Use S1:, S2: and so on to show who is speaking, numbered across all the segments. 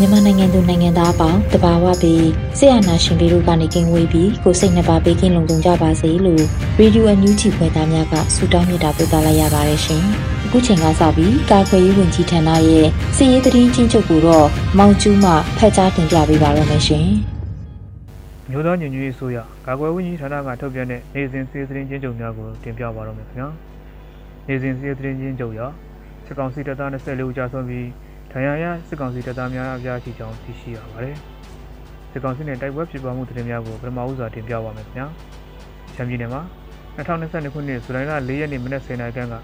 S1: မြန်မာနိုင်ငံသူနိုင်ငံသားအပေါင်းတဘာဝပြီးဆရာနာရှင်ပြီးတို့ကနေကင်းဝေးပြီးကိုစိတ်နှပါပေးကင်းလုံခြုံကြပါစေလို့ရေဒီယိုအန်ယူဂျီဖွယ်သားများကဆုတောင်းမေတ္တာပို့သလိုက်ရပါတယ်ရှင်။အခုချိန်ကစပြီးကာကွယ်ရေးဝန်ကြီးဌာနရဲ့စီရေးသတင်းချင်းချုပ်ကိုတော့မောင်ကျူးမှဖတ်ကြားတင်ပြပေးပါရမရှင်။
S2: မျိုးသားညီညွတ်ရေးဆိုရကာကွယ်ဝန်ကြီးဌာနကထုတ်ပြန်တဲ့နေစဉ်စီရေးသတင်းချင်းချုပ်များကိုတင်ပြပါရမယ်ခင်ဗျာ။နေစဉ်စီရေးသတင်းချင်းချုပ်ရစစ်ကောင်စီတပ်သား24ဦးကြာဆုံးပြီးဒ ဏ်ရာရစစ်ကောင်စီတပ်သားများအပြားရှိကြောင်းသိရှိရပါတယ်။စစ်ကောင်စီနဲ့တိုက်ပွဲဖြစ်ပွားမှုသတင်းများကိုပထမဦးစွာတင်ပြပါမယ်ခင်ဗျာ။ချမ်းပြည်နယ်မှာ2022ခုနှစ်ဇူလိုင်လ4ရက်နေ့မနက်10:00နာရီခန့်က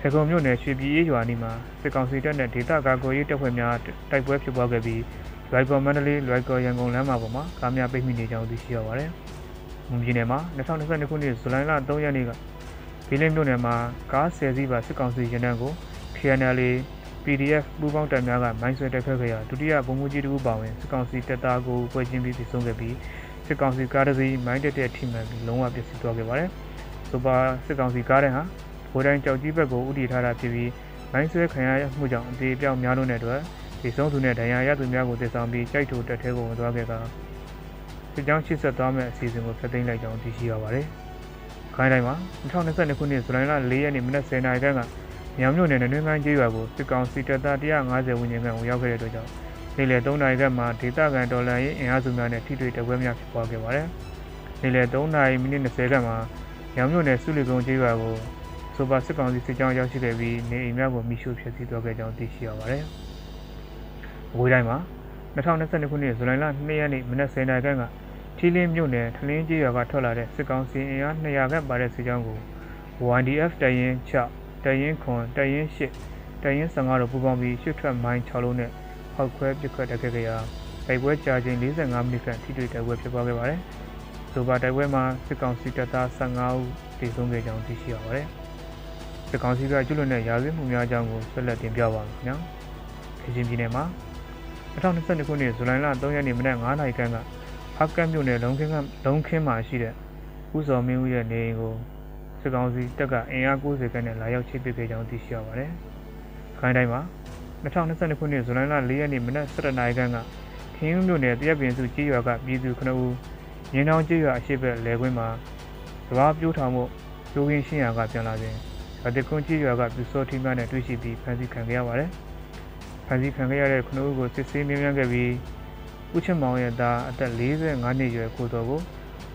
S2: ဖေကုံမြို့နယ်ရွှေပြည်အေးရွာနီမှာစစ်ကောင်စီတပ်နဲ့ဒေသကာကွယ်ရေးတပ်ဖွဲ့များတိုက်ပွဲဖြစ်ပွားခဲ့ပြီးလွိုက်ကော်မန္တလေးလွိုက်ကော်ရန်ကုန်လမ်းမပေါ်မှာကားများပိတ်မိနေကြောင်းသိရှိရပါတယ်။မွန်ပြည်နယ်မှာ2022ခုနှစ်ဇူလိုင်လ3ရက်နေ့ကဘီလင်းမြို့နယ်မှာကား10စီးပါစစ်ကောင်စီရင်တန်းကို KNL PDF ပူးပေါင်းတပ်များကမိုင်းဆွဲတိုက်ခတ်ခဲ့ရာဒုတိယဗိုလ်မှူးကြီးတို့ပါဝင်စစ်ကောင်စီတပ်သားကိုပွဲချင်းပြီးဆုံးခဲ့ပြီးစစ်ကောင်စီကားတစ်စီးမိုင်းတက်တဲ့ထိမှန်ပြီးလုံးဝပျက်စီးသွားခဲ့ပါတယ်။ဆိုပါစစ်ကောင်စီကားတဲ့ဟာဘိုးတိုင်းကြောက်ကြီးဘက်ကိုဥတီထားတာဖြစ်ပြီးမိုင်းဆွဲခံရမှုကြောင့်အသေးအပြောက်များလို့တဲ့အတွက်ဒီဆုံးသူနဲ့ဒဏ်ရာရသူများကိုတည်ဆောင်ပြီးကြိုက်ထိုတက်ထဲကိုဝင်သွားခဲ့တာစစ်ကြောင်းရှစ်ဆက်သွားမဲ့အစီအစဉ်ကိုဖျက်သိမ်းလိုက်ကြောင်းသိရှိရပါတယ်။ခိုင်းတိုင်းမှာ2022ခုနှစ်ဇူလိုင်လ4ရက်နေ့မနက်10:00နာရီခန့်က မြောင်မြို့နယ်နွေးကိုင်းကျေးရွာကိုစစ်ကောင်စီတပ်သား150ဝန်းကျင်ခန့်ဝင်ရောက်ခဲ့တဲ့အတွက်ကြောင့်နေ့လယ်3နာရီခန့်မှာဒေသခံဒေါ်လာရေးအင်အားစုများနဲ့ထိတွေ့တိုက်ပွဲများဖြစ်ပွားခဲ့ပါတယ်။နေ့လယ်3နာရီမိနစ်20ခန့်မှာမြောင်မြို့နယ်စုလီကုန်းကျေးရွာကိုဆိုပါစစ်ကောင်စီစစ်ကြောင်းရောက်ရှိခဲ့ပြီးနေအိမ်များကိုမိရှို့ဖျက်ဆီးသွားခဲ့ကြောင်းသိရှိရပါတယ်။အဝေးတိုင်းမှာ2022ခုနှစ်ဇူလိုင်လ2ရက်နေ့မနက်10:00နာရီခန့်ကထီလင်းမြို့နယ်ထလင်းကျေးရွာကထွက်လာတဲ့စစ်ကောင်စီအင်အား200ခန့်ပါတဲ့စစ်ကြောင်းကို YDF တရင်6 တရင်ခွန်တရင်ရှစ်တရင်15တို့ပူးပေါင်းပြီးရှစ်ထွက်မိုင်း6လုံးနဲ့ဟောက်ခွဲပစ်ခတ်တက်ခဲ့ကြရာတိုက်ပွဲကြာချိန်45မိနစ်ခန့်ထိတွေ့တိုက်ပွဲဖြစ်ပွားခဲ့ပါတယ်။ဆိုပါတိုက်ပွဲမှာစစ်ကောင်စီတပ်သား15ဦးတေဆုံးခဲ့ကြောင်းသိရှိရပါတယ်။စစ်ကောင်စီကကျွလွန်တဲ့ရာဇဝတ်မှုများအကြောင်းကိုဆက်လက်တင်ပြပါမယ်ခင်ဗျာ။ခေချင်းပြည်နယ်မှာ2022ခုနှစ်ဇူလိုင်လ3ရက်နေ့မနက်9:00နာရီခန့်ကဖကတ်မြို့နယ်လုံခင်းကလုံခင်းမှာရှိတဲ့ဦးစော်မင်းဦးရဲ့နေအိမ်ကို စစ်ကောင်စီတပ်ကအင်အား90ခန့်နဲ့လာရောက်ချိပစ်ခဲ့ကြောင်းသိရှိရပါတယ်။ခိုင်းတိုင်းမှာ2022ခုနှစ်ဇူလိုင်လ4ရက်နေ့မနက်7:00နာရီခန့်ကခင်းမြို့နယ်တရက်ပင်စုကြေးရွာကပြည်သူ9ဦးရင်းနှောင်းကြေးရွာအရှိဘက်လယ်ကွင်းမှာစဘာပြိုးထောင်မှုလူရင်းရှင်းရာကပြန်လာစဉ်ဗတိကွန်ကြေးရွာကပြူစောထီးများနဲ့တွေ့ရှိပြီးဖမ်းဆီးခံခဲ့ရပါတယ်။ဖမ်းဆီးခံခဲ့ရတဲ့9ဦးကိုစစ်ဆေးမြင်မြန်ခဲ့ပြီးဦးချစ်မောင်ရဲ့သားအသက်45နှစ်ရွယ်ကိုတော်ကို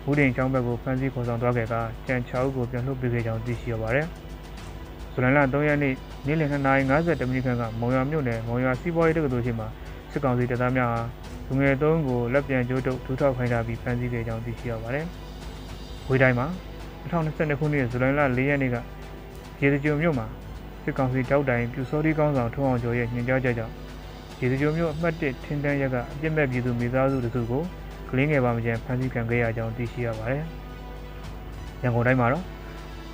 S2: မူဒိန်ချောင်းဘက်ကိုဖမ်းဆီးခေါ်ဆောင်သွားခဲ့ကကြံ6ဦးကိုပြန်လွှတ်ပေးခဲ့ကြောင်းသိရှိရပါတယ်။ဇူလိုင်လ3ရက်နေ့နေ့လယ်2:50မိနစ်ခန့်ကမုံရွာမြို့နယ်မုံရွာစီးပွားရေးတက္ကသိုလ်ရှိမှာစစ်ကောင်စီတပ်သားများဟာလူငယ်၃ဦးကိုလက်ပြန်ကျိုးတုပ်ဒူးထောက်ခိုင်းထားပြီးဖမ်းဆီးခဲ့ကြောင်းသိရှိရပါတယ်။ဝေးတိုင်းမှာ2022ခုနှစ်ဇူလိုင်လ4ရက်နေ့ကရေစကြိုမြို့မှာစစ်ကောင်စီတောက်တိုင်ပြူစောတိကောင်းဆောင်ထုံအောင်ကျော်ရဲ့ညှဉ်းကြားချက်ကြောင့်ရေစကြိုမြို့အမှတ်1ထင်းတန်းရက်ကအပြစ်မဲ့ပြည်သူမိသားစုတို့ကို ကလင်းငယ်ပါမကျန်ဖမ်းဆီးခံခဲ့ရကြောင်းသိရှိရပါတယ်။ရန်ကုန်တိုင်းမှာတော့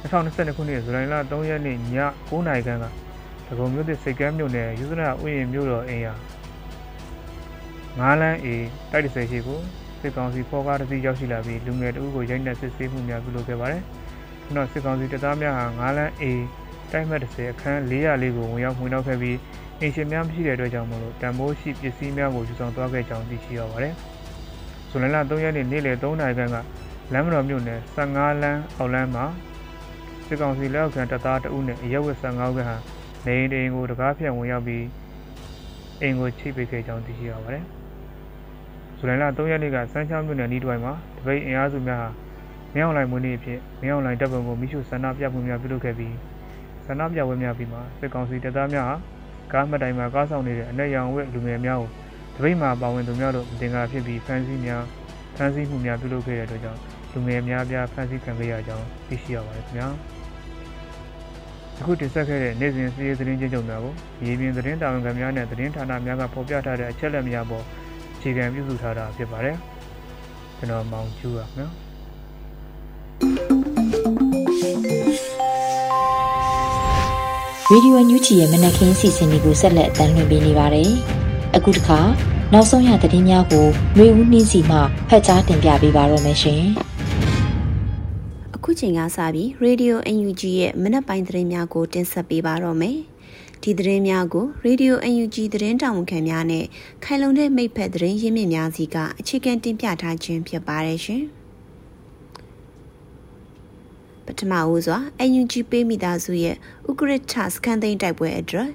S2: 2022ခုနှစ်ဇူလိုင်လ3ရက်နေ့ည9:00နာရီခန့်ကဒဂုံမြို့သစ်စိတ်ကမ်းမြို့နယ်ယူဇနာဥယျာဉ်မြို့တော်အိမ်ယာငားလန်းအေတိုက်တဆယ်ရှိကိုစစ်ကောင်စီဖော်ကားတစ်စီးရောက်ရှိလာပြီးလူငယ်တအုပ်ကိုရိုက်နှက်စစ်ဆေးမှုများပြုလုပ်ခဲ့ပါတယ်။ခုနစစ်ကောင်စီတပ်သားများဟာငားလန်းအေတိုက်မှတ်30အခန်း404ကိုဝင်ရောက်ဝင်ရောက်ခဲ့ပြီးအင်ရှင်များမရှိတဲ့အတွက်ကြောင့်မလို့တံမိုးရှိပစ္စည်းများကိုယူဆောင်သွားခဲ့ကြောင်းသိရှိရပါတယ်။ ဇူလိုင်လ3ရက်နေ့နေ့လယ်3နာရီခန့်ကလမ်းမတော်မြို့နယ်15လမ်းအောက်လမ်းမှာစစ်ကောင်စီလက်အောက်ခံတပ်သားတအုပ်နဲ့အရက်ဝက်15ဦးခန့်ဟာနေအိမ်အိမ်ကိုတကားဖြန့်ဝင်ရောက်ပြီးအိမ်ကိုချိတ်ပိတ်ခဲ့ကြောင်းသိရှိရပါတယ်။ဇူလိုင်လ3ရက်နေ့ကစမ်းချောင်းမြို့နယ်နီးတွိုင်းမှာတပိတ်အင်အားစုများဟာမြောင်းလိုင်မွေးနေ့အဖြစ်မြောင်းလိုင်တပ်ပုံကိုမိရှုဆန္ဒပြမှုများပြုလုပ်ခဲ့ပြီးဆန္ဒပြပွဲများပြီးမှစစ်ကောင်စီတပ်သားများဟာကားမှတ်တိုင်မှာကားဆောင်နေတဲ့အနက်ရောင်ဝက်လူငယ်များကို တပိတ်မှာပါဝင်သူများတို့တင်ကားဖြစ်ပြီးဖမ်းဆီးများဖမ်းဆီးမှုများပြုလုပ်ခဲ့တဲ့အတွက်ကြောင့်လူငယ်များပြားဖမ်းဆီးခံခဲ့ရကြောင်းသိရှိရပါတယ်ခင်ဗျာအခုတင်ဆက်ခဲ့တဲ့နေ့စဉ်စီးရီးသတင်းချင်းချုပ်များကိုရေပြင်သတင်းတာဝန်ခံများနဲ့သတင်းဌာနများကဖော်ပြထားတဲ့အချက်အလက်များပေါ်အခြေခံပြုစုထားတာဖြစ်ပါတယ်ကျွန်တော်မောင်ကျူးပါခင်ဗျာ
S1: ရေဒီယိုညူချီရဲ့မနက်ခင်းစီစဉ်တွေကိုဆက်လက်အသံလွှင့်ပေးနေပါတယ်။ အခုတခါနောက်ဆုံးရသတင်းများကိုမျိုးဦးနှင်းစီမှဖတ်ကြားတင်ပြပေးပါရမရှင်။
S3: အခုချိန်ကစပြီး Radio UNG ရဲ့မနက်ပိုင်းသတင်းများကိုတင်ဆက်ပေးပါတော့မယ်။ဒီသတင်းများကို Radio UNG သတင်းတာဝန်ခံများနဲ့ခိုင်လုံတဲ့မိဖက်သတင်းရင်းမြစ်များစီကအခြေခံတင်ပြထားခြင်းဖြစ်ပါတယ်ရှင်။ပထမဦးစွာ UNG ပေးမိသားစုရဲ့ဥက္ကရထစကန်သိန်းတိုက်ပွဲအတွက်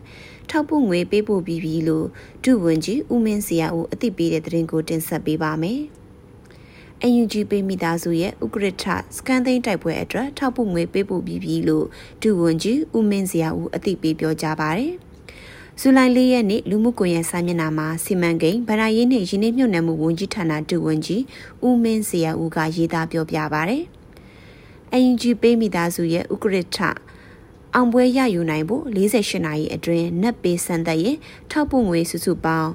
S3: ထောက်ပို့ငွေပေးပို့ပြီးပြီလို့ဒုဝန်ကြီးဦးမင်းစရာဦးအသိပေးတဲ့သတင်းကိုတင်ဆက်ပေးပါမယ်။ UNG ပေးမိသားစုရဲ့ဥက္ကရထစကန်သိန်းတိုက်ပွဲအတွက်ထောက်ပို့ငွေပေးပို့ပြီးပြီလို့ဒုဝန်ကြီးဦးမင်းစရာဦးအသိပေးပြောကြားပါတယ်။ဇူလိုင်၄ရက်နေ့လူမှုကွန်ရက်စာမျက်နှာမှာစီမံကိန်းဗရာရေးနှင့်ရင်းနှီးမြှုပ်နှံမှုဝန်ကြီးဌာနဒုဝန်ကြီးဦးမင်းစရာဦးကရေးသားပြောပြပါဗျ။ UNG ပေးမိသားစုရဲ့ဥက္ကရထ အောင်ပွဲရယူနိုင်ဖို့48နာရီအတွင်းနက်ပေးစံသက်ရင်ထောက်ပို့ငွေစုစုပေါင်း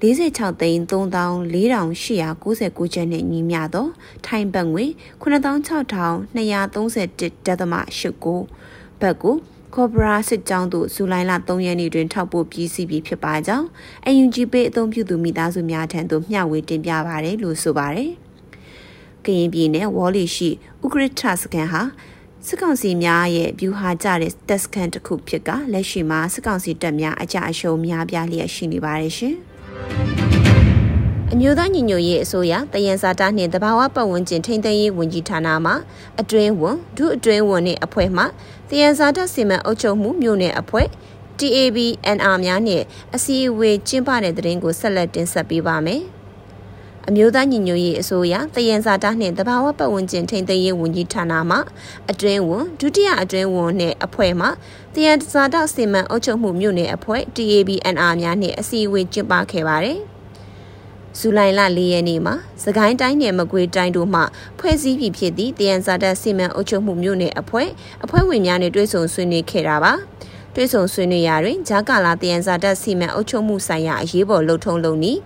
S3: 46သိန်း3499ကျပ်နဲ့ညီမျှသောထိုင်းဘတ်ငွေ96,231.89ဘတ်ကိုကော်ပရာစစ်ကြောင်းတို့ဇူလိုင်လ3ရက်နေ့တွင်ထောက်ပို့ပြီးစီးပြီးဖြစ်ပါကြောင်းအယူဂျီပေးအသုံးပြုသူမိသားစုများထံသို့မျှဝေတင်ပြပါတယ်လို့ဆိုပါတယ်။ကရင်ပြည်နယ်ဝေါ်လီရှိဥကရထစကန်ဟာ စစ်ကောင်စီများရဲ့ဗျူဟာကျတဲ့တက်စကန်တစ်ခုဖြစ်ကလက်ရှိမှာစစ်ကောင်စီတပ်များအကြအရှုံးများပြားလျက်ရှိနေပါတယ်ရှင်။အမျိုးသားညီညွတ်ရေးအစိုးရတယန်စာတာနှင့်တဘာဝပတ်ဝန်းကျင်ထိန်းသိမ်းရေးဝန်ကြီးဌာနမှအတွင်းဝန်ဒုအတွင်းဝန်နှင့်အဖွဲ့မှတယန်စာတာစီမံအုပ်ချုပ်မှုမြို့နယ်အဖွဲ့ TABNR များနှင့်အစည်းအဝေးကျင်းပတဲ့တဲ့ရင်ကိုဆက်လက်တင်ဆက်ပေးပါမယ်။ အမျိုးသားညီညွတ်ရေးအစိုးရတယန်စာတာနှင့်တဘာဝပတ်ဝန်းကျင်ထိန်းသိမ်းရေးဝန်ကြီးဌာနမှအတွင်းဝန်ဒုတိယအတွင်းဝန်နှင့်အဖွဲ့မှတယန်စာတာစီမံအုပ်ချုပ်မှုမြို့နယ်အဖွဲ့ TABNR များနှင့်အစည်းအဝေးကျင်းပခဲ့ပါတယ်။ဇူလိုင်လ၄ရက်နေ့မှာစကိုင်းတိုင်းနယ်မကွေးတိုင်းတို့မှဖွဲ့စည်းပြီးဖြစ်သည့်တယန်စာတပ်စီမံအုပ်ချုပ်မှုမြို့နယ်အဖွဲ့အဖွဲ့ဝင်များနဲ့တွဲဆုံဆွေးနွေးခဲ့တာပါတွဲဆုံဆွေးနွေးရာတွင်ဂျာကာလာတယန်စာတပ်စီမံအုပ်ချုပ်မှုဆိုင်ရာအရေးပေါ်လှုပ်ထုံးလုံးနီး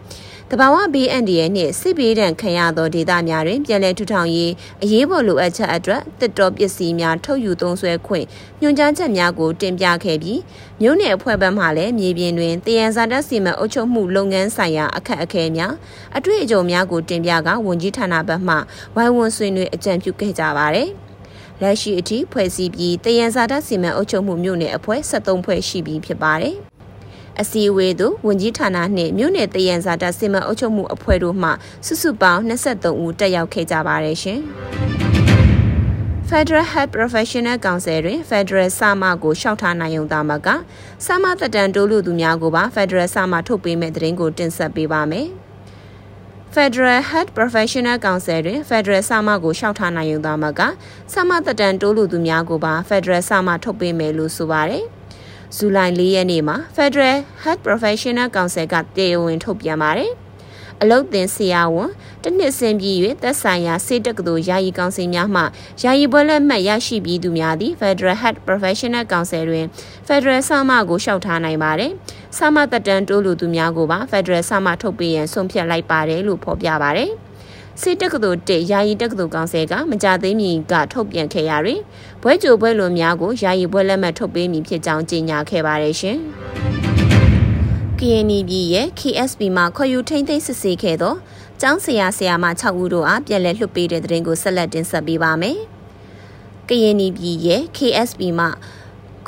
S3: တဘာဝဘေးအန္တရာယ်နှင့်စစ်ဘေးဒဏ်ခံရသောဒေသများတွင်ပြည်내ထူထောင်ရေးအရေးပေါ်လိုအပ်ချက်အတွက်တစ်တော်ပစ္စည်းများထုတ်ယူသုံးစွဲခွင့်ညွှန်ကြားချက်များကိုတင်ပြခဲ့ပြီးမြို့နယ်အဖွဲ့ဘက်မှလည်းမြေပြင်တွင်တယံဇာတက်စီမံအုပ်ချုပ်မှုလုပ်ငန်းဆိုင်ရာအခက်အခဲများအတွေ့အကြုံများကိုတင်ပြကဝန်ကြီးဌာနဘက်မှဝိုင်းဝန်းဆွေးနွေးအကြံပြုခဲ့ကြပါတယ်လက်ရှိအထိဖွဲ့စည်းပြီးတယံဇာတက်စီမံအုပ်ချုပ်မှုမြို့နယ်အဖွဲ့73ဖွဲ့ရှိပြီးဖြစ်ပါတယ်။ အစည်းအဝေးသို့ဝန်ကြီးဌာနနှင့်မြို့နယ်တယံဇာတာစီမံအုပ်ချုပ်မှုအဖွဲ့တို့မှစုစုပေါင်း23ဦးတက်ရောက်ခဲ့ကြပါတယ်ရှင်။ Federal Health Professional Council တွင် Federal စာမကိုရှောက်ထားနိုင်ုံသားမကစာမသက်တမ်းတိုးလူသူများကိုပါ Federal စာမထုတ်ပေးမဲ့သတင်းကိုတင်ဆက်ပေးပါမယ်။ Federal Health Professional Council တွင် Federal စာမကိုရှောက်ထားနိုင်ုံသားမကစာမသက်တမ်းတိုးလူသူများကိုပါ Federal စာမထုတ်ပေးမယ်လို့ဆိုပါတယ်။ ဇူလိုင်၄ရက်နေ့မှာ Federal Health Professional Council ကတရားဝင်ထုတ်ပြန်ပါတယ်။အလုတ်သင်ဆရာဝန်တနှစ်စင်ပြီး၍သက်ဆိုင်ရာစေတက္ကသိုလ်ယာယီကောင်စီများမှယာယီပွဲလက်မှတ်ရရှိပြီးသူများသည် Federal Health Professional Council တွင် Federal ဆမကိုလျှောက်ထားနိုင်ပါတယ်။ဆမတက်တန်းတိုးလူသူများကိုပါ Federal ဆမထုတ်ပေးရန်ဆုံးဖြတ်လိုက်ပါတယ်လို့ဖော်ပြပါတယ်။ စစ်တက္ကသိုလ်တယာယီတက္ကသိုလ်ကောင်စီကမကြသေးမီကထုတ်ပြန်ခဲ့ရတွင်ဘွဲကြိုဘွဲလွန်များကိုယာယီဘွဲလက်မှတ်ထုတ်ပေးမည်ဖြစ်ကြောင်းကြေညာခဲ့ပါတယ်ရှင်။ KNB ရဲ့ KSB မှာခေါ်ယူထိမ့်သိမ်းစစ်ဆေးခဲ့သောကျောင်းဆရာဆရာမ6ဦးတို့အားပြန်လည်လွှတ်ပေးတဲ့တဲ့ရင်ကိုဆက်လက်တင်ဆက်ပေးပါမယ်။ KNB ရဲ့ KSB မှာ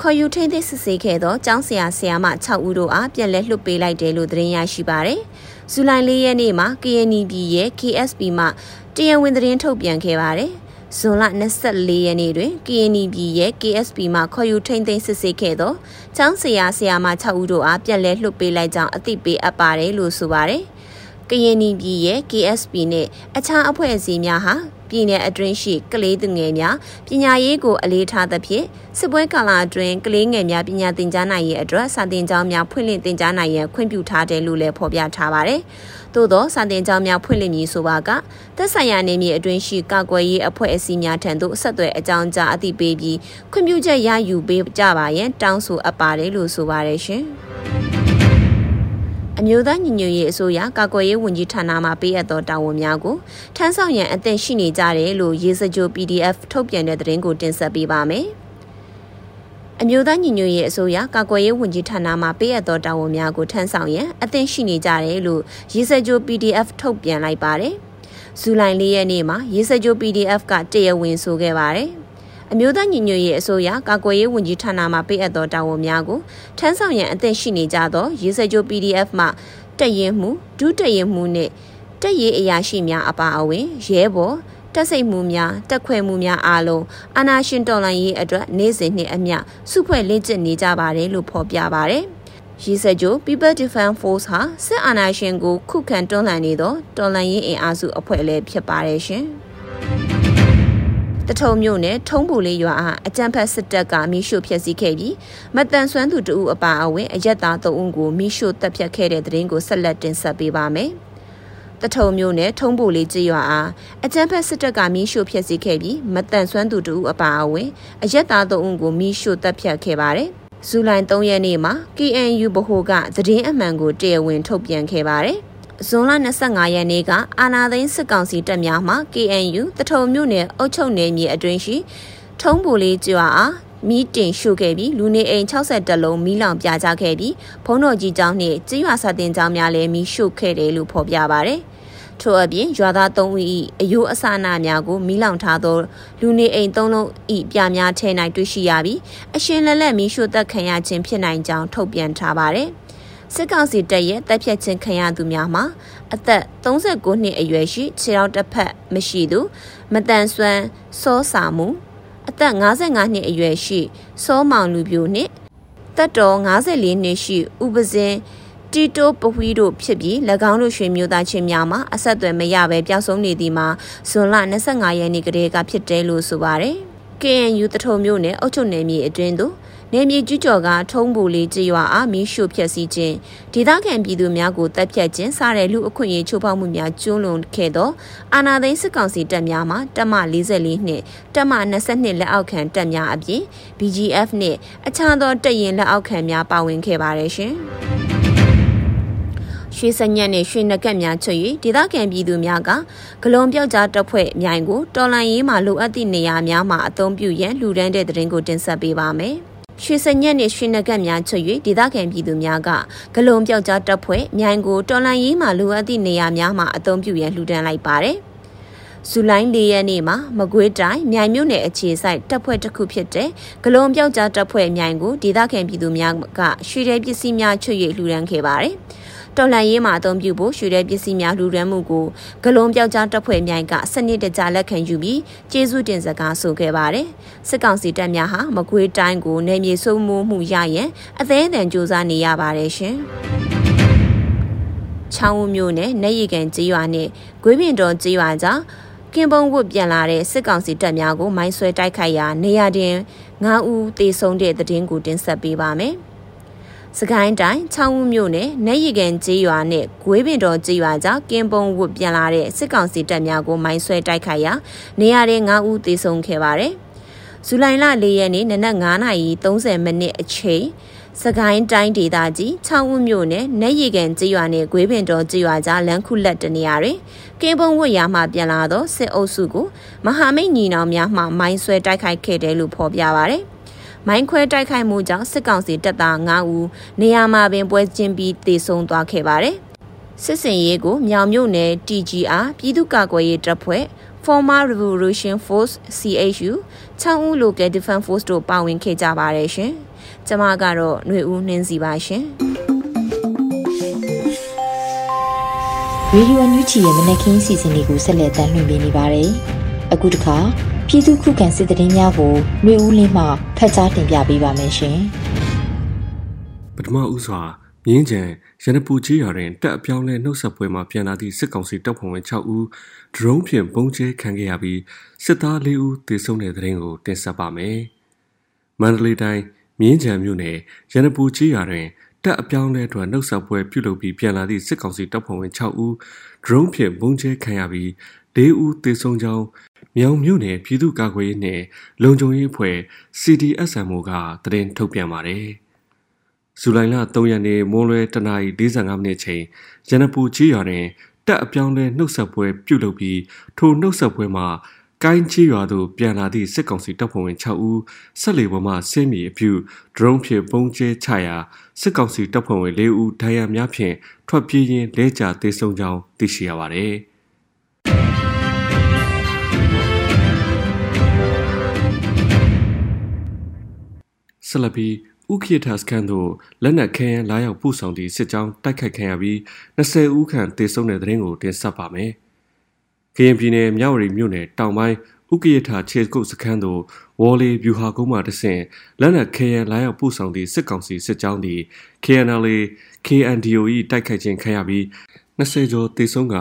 S3: ခေါ်ယူထိန်းသိမ်းစစ်ဆေးခဲ့သောကျောင်းဆရာဆရာမ6ဦးတို့အားပြန်လည်လွှတ်ပေးလိုက်တယ်လို့သတင်းရရှိပါရယ်။ ဇူလိုင်၄ရက်နေ့မှာ KNB ရဲ့ KSB မှတရားဝင်သတင်းထုတ်ပြန်ခဲ့ပါတယ်။ဇဇွန်လ24ရက်နေ့တွင် KNB ရဲ့ KSP မှခေါ်ယူထိန်းသိမ်းစစ်ဆေးခဲ့သောចောင်းဆရာဆရာမ6ဦးတို့အားပြန်လည်လွှတ်ပေးလိုက်ကြောင်းအသိပေးအပ်ပါတယ်လို့ဆိုပါတယ်။ကရင်ပြည်ရဲ့ KSP နဲ့အခြားအဖွဲ့အစည်းများဟာ ပြည်내အတွင်းရှိကလေးသူငယ်များပညာရေးကိုအလေးထားသဖြင့်စစ်ပွဲကာလအတွင်းကလေးငယ်များပညာသင်ကြားနိုင်ရေးအတွက်စာသင်ကျောင်းများဖွင့်လှစ်သင်ကြားနိုင်ရန်ခွင့်ပြုထားတယ်လို့လည်းဖော်ပြထားပါတယ်။သို့သောစာတင်ကျောင်းများဖွင့်လှစ်မည်ဆိုပါကသက်ဆိုင်ရာနေမြေအတွင်းရှိကာကွယ်ရေးအဖွဲ့အစည်းများထံသို့ဆက်သွယ်အကြောင်းကြားအသိပေးပြီးခွင့်ပြုချက်ရယူပေးကြပါရန်တောင်းဆိုအပ်ပါတယ်လို့ဆိုပါတယ်ရှင်အ မျိုးသားညီညွတ်ရေးအစိုးရကာကွယ်ရေးဝန်ကြီးဌာနမှပေးအပ်သောတာဝန်များကိုထမ်းဆောင်ရန်အသင့်ရှိနေကြတယ်လို့ရေးစကြို PDF ထုတ်ပြန်တဲ့သတင်းကိုတင်ဆက်ပေးပါမယ်။အမျိုးသားညီညွတ်ရေးအစိုးရကာကွယ်ရေးဝန်ကြီးဌာနမှပေးအပ်သောတာဝန်များကိုထမ်းဆောင်ရန်အသင့်ရှိနေကြတယ်လို့ရေးစကြို PDF ထုတ်ပြန်လိုက်ပါတယ်။ဇူလိုင်၄ရက်နေ့မှာရေးစကြို PDF ကတရားဝင်ဆိုခဲ့ပါတယ်။ အမျိုးသားညီညွတ်ရေးအစိုးရကာကွယ်ရေးဝန်ကြီးဌာနမှပေးအပ်သောတာဝန်များကိုထမ်းဆောင်ရန်အသင့်ရှိနေကြသောရေးစကြို PDF မှတရင်မှုဒုတရင်မှုနှင့်တက်ရေးအရာရှိများအပါအဝင်ရဲဘော်တက်စိတ်မှုများတက်ခွဲမှုများအားလုံးအာနာရှင်တော်လှန်ရေးအတွက်နေ့စဉ်နှစ်အမျှစုဖွဲ့လေ့ကျင့်နေကြပါတယ်လို့ဖော်ပြပါတယ်။ရီစကြို People Defense Force ဟာစစ်အာဏာရှင်ကိုခုခံတွန်းလှန်နေသောတော်လှန်ရေးအင်အားစုအဖွဲ့လည်းဖြစ်ပါတယ်ရှင်။ တထုံမြို့နယ်ထုံးပူလေးရွာအားအကြံဖက်စစ်တပ်ကမိရှုဖျက်ဆီးခဲ့ပြီးမတန်ဆွမ်းသူတဦးအပါအဝင်အရက်သား၃ဦးကိုမိရှုတပ်ဖြတ်ခဲ့တဲ့တဲ့ရင်ကိုဆက်လက်တင်ဆက်ပေးပါမယ်။တထုံမျိုးနဲ့ထုံးပူလေးကြေးရွာအားအကြမ်းဖက်စစ်တပ်ကမီးရှို့ဖျက်ဆီးခဲ့ပြီးမတန်ဆွမ်းသူတို့အပါအဝင်အရက်သားသုံးဦးကိုမီးရှို့တပ်ဖြတ်ခဲ့ပါတယ်။ဇူလိုင်3ရက်နေ့မှာ KNU ဗဟိုကသတင်းအမှန်ကိုတရားဝင်ထုတ်ပြန်ခဲ့ပါတယ်။ ဇွန်လ25ရက်နေ့ကအာနာသိန်းစစ်ကောင်စီတပ်များမှ KNU တထုံမြို့နယ်အုပ်ချုပ်နယ်မြေအတွင်းရှိထုံးပူလေးကျွာအားမီးတင်ရှို့ခဲ့ပြီးလူနေအိမ်60လုံးမီးလောင်ပြကြခဲ့ပြီးဘုံတော်ကြီးကျောင်းနှင့်ကျေးရွာစာတင်ကျောင်းများလည်းမီးရှို့ခဲ့တယ်လို့ဖော်ပြပါဗျ။ထို့အပြင်ရွာသား၃ဦး၏အယိုးအစနာများကိုမီးလောင်ထားသောလူနေအိမ်၃လုံး၏ပြာများထဲ၌တွေ့ရှိရပြီးအရှင်လက်လက်မီးရှို့သက်ခံရခြင်းဖြစ်နိုင်ကြောင်းထုတ်ပြန်ထားပါသည် စစ်ကောင်စီတပ်ရဲ့တပ်ဖြတ်ခြင်းခံရသူများမှာအသက်39နှစ်အရွယ်ရှိခြေထောက်တစ်ဖက်မရှိသူမတန်ဆွမ်းစောစာမှုအသက်55နှစ်အရွယ်ရှိစောမောင်လူပြိုနှင့်တက်တော်54နှစ်ရှိဥပဇင်းတီတိုပဝီတို့ဖြစ်ပြီး၎င်းတို့ရွှေမျိုးသားချင်းများမှာအဆက်အသွယ်မရဘဲပျောက်ဆုံးနေသည်မှာဇွန်လ25ရက်နေ့ကတည်းကဖြစ်တယ်လို့ဆိုပါတယ်။ KNU တထုံမျိုးနဲ့အုတ်ချုပ်နယ်မြေအတွင်းသို့ နေမြေကျူးကျော်ကထုံးပူလေးကြေးရွာအားမီးရှို့ဖျက်ဆီးခြင်းဒေသခံပြည်သူများကိုတပ်ဖြတ်ခြင်းစတဲ့လူအခွင့်အရေးချိုးဖောက်မှုများကျူးလွန်ခဲ့သောအာဏာသိမ်းစစ်ကောင်စီတပ်များမှတပ်မ44နှင့်တပ်မ22လက်အောက်ခံတပ်များအပြင် BGF နှင့်အခြားသောတပ်ရင်လက်အောက်ခံများပါဝင်ခဲ့ပါတယ်ရှင်။ရွှေစညက်နဲ့ရွှေနကက်များချွတ်၍ဒေသခံပြည်သူများကဂလွန်ပြောက်ကြားတပ်ဖွဲ့အမြိုင်ကိုတော်လန်ရေးမှာလိုအပ်သည့်နေရာများမှာအသုံးပြုရန်လှူဒန်းတဲ့တဲ့ရင်ကိုတင်ဆက်ပေးပါမယ်။ ရွှေစညက်နဲ့ရွှေနဂတ်များချွတ်၍ဒေသခံပြည်သူများကဂလုံပြောက်ကြားတပ်ဖွဲ့မြိုင်ကိုတော်လန်ရေးမှာလိုအပ်သည့်နေရာများမှာအသုံးပြုရန်လှူဒန်းလိုက်ပါတယ်။ဇူလိုင်၄ရက်နေ့မှာမကွေးတိုင်းမြိုင်မြို့နယ်အခြေစိုက်တပ်ဖွဲ့တစ်ခုဖြစ်တဲ့ဂလုံပြောက်ကြားတပ်ဖွဲ့မြိုင်ကိုဒေသခံပြည်သူများကရွှေရဲပစ္စည်းများချွတ်၍လှူဒန်းခဲ့ပါတယ်။ တော်လှန်ရေးမှာအသုံးပြုဖို့ရွှေတဲ့ပစ္စည်းများလူရန်မှုကိုဂလုံးပြောက်ကြားတပ်ဖွဲ့မြိုင်ကစနစ်တကျလက်ခံယူပြီးကျေးဇူးတင်စကားဆိုခဲ့ပါတယ်။စစ်ကောင်စီတပ်များဟာမကွေးတိုင်းကိုနေမြေစုံမှုမှုရရင်အသေးအတန်စူးစမ်းနေရပါတယ်ရှင်။ချောင်းဦးမြို့နယ်နေရီကန်ကျေးရွာနဲ့ဂွေးပင်တော်ကျေးရွာကြားကင်ပုံဝတ်ပြန်လာတဲ့စစ်ကောင်စီတပ်များကိုမိုင်းဆွဲတိုက်ခိုက်ရာနေရာတင်9ဦးသေဆုံးတဲ့တဲ့တင်ကိုတင်ဆက်ပေးပါမယ်။ စကိုင်းတိုင်းချောင်းဦးမြို့နယ်နက်ရီကန်ကျေးရွာနဲ့ဂွေးပင်တော်ကျေးရွာကြားကင်းပုံဝတ်ပြန်လာတဲ့စစ်ကောင်စီတပ်များကိုမိုင်းဆွဲတိုက်ခိုက်ရာနေရာတဲ့9ဦးသေဆုံးခဲ့ပါတယ်။ဇူလိုင်လ၄ရက်နေ့နနက်9:30မိနစ်အချိန်စကိုင်းတိုင်းဒေသကြီးချောင်းဦးမြို့နယ်နက်ရီကန်ကျေးရွာနဲ့ဂွေးပင်တော်ကျေးရွာကြားလမ်းခုလက်တနေရာတွင်ကင်းပုံဝတ်ရာမှပြန်လာသောစစ်အုပ်စုကိုမဟာမိတ်ညီနောင်များမှမိုင်းဆွဲတိုက်ခိုက်ခဲ့တယ်လို့ဖော်ပြပါဗျ။ မိုင်းခွဲတိုက်ခိုက်မှုကြောင့်စစ်ကောင်စီတပ်သား9ဦးနေရာမှာပင်ပွဲကျင်းပြီးတေဆုံးသွားခဲ့ပါတယ်။စစ်စင်ရေးကိုမြောင်မြို့နယ် TGR ပြည်သူ့ကာကွယ်ရေးတပ်ဖွဲ့ Former Revolution Force CHU ချောင်းဦး Local Defense Force တို့ပါဝင်ခဲ့ကြပါတယ်ရှင်။ကျွန်မကတော့ຫນွေဦးနှင်းစီပါရှင်။
S1: ရေဒီယိုအန်ယူဂျီရဲ့မနက်ခင်းစီစဉ်လေးကိုဆက်လက်တင်ပြနေပါတယ်။အခုတခါ ပြည်သူခုခံစစ်တရင်များကိုຫນွေဦးလင်းမှဖတ်ကြားတင်ပြပေးပါမယ်ရှင်
S4: ပထမဦးစွာမြင်းကြံရနပူကြီးရွာတွင်တက်အပြောင်းလဲနှုတ်ဆက်ပွဲမှာပြန်လာသည့်စစ်ကောင်စီတပ်ဖွဲ့ဝင်6ဦးဒရုန်းဖြင့်ပုံကျဲခံခဲ့ရပြီးစစ်သား4ဦးသေဆုံးတဲ့တဲ့ရင်ကိုတင်ဆက်ပါမယ်။မန္တလေးတိုင်းမြင်းကြံမြို့နယ်ရနပူကြီးရွာတွင်တက်အပြောင်းလဲအတွက်နှုတ်ဆက်ပွဲပြုလုပ်ပြီးပြန်လာသည့်စစ်ကောင်စီတပ်ဖွဲ့ဝင်6ဦးဒရုန်းဖြင့်ပုံကျဲခံရပြီး၄ဦးသေဆုံးကြောင်း မြောင်မြို့နယ်ပြည်သူ့ကာကွယ်ရေးနှင့်လုံခြုံရေးအဖွဲ့ CDSMO ကသတင်းထုတ်ပြန်ပါတယ်။ဇူလိုင်လ3ရက်နေ့မိုးလွဲတနာရီ45မိနစ်ချိန်ရန်နပူကြီးရွာတွင်တက်အပြောင်းလဲနှုတ်ဆက်ပွဲပြုလုပ်ပြီးထိုနှုတ်ဆက်ပွဲမှာကိုင်းချီရွာသို့ပြန်လာသည့်စစ်ကောင်စီတပ်ဖွဲ့ဝင်6ဦးဆက်လေပေါ်မှဆင်းမီအပြုဒရုန်းဖြင့်ပုံကျဲချရာစစ်ကောင်စီတပ်ဖွဲ့ဝင်၄ဦးဒဏ်ရာများဖြင့်ထွက်ပြေးရင်းလဲကျသေဆုံးကြောင်းသိရှိရပါသည် ဆလပီဥခိထစကန်တို့လက်နက်ခဲယမ်းလာရောက်ပို့ဆောင်သည့်စစ်ကြောင်းတိုက်ခိုက်ခံရပြီး20ဦးခန့်သေဆုံးတဲ့တဲ့ရင်ကိုတင်ဆက်ပါမယ်။ကရင်ပြည်နယ်မြဝတီမြို့နယ်တောင်ပိုင်းဥကိယထခြေကုတ်စခန်းသို့ဝေါ်လီဗျူဟာကုန်းမှတဆင့်လက်နက်ခဲယမ်းလာရောက်ပို့ဆောင်သည့်စစ်ကောင်စီစစ်ကြောင်းသည် KNLA KNDOE တိုက်ခိုက်ခြင်းခံရပြီး20ကျော်သေဆုံးက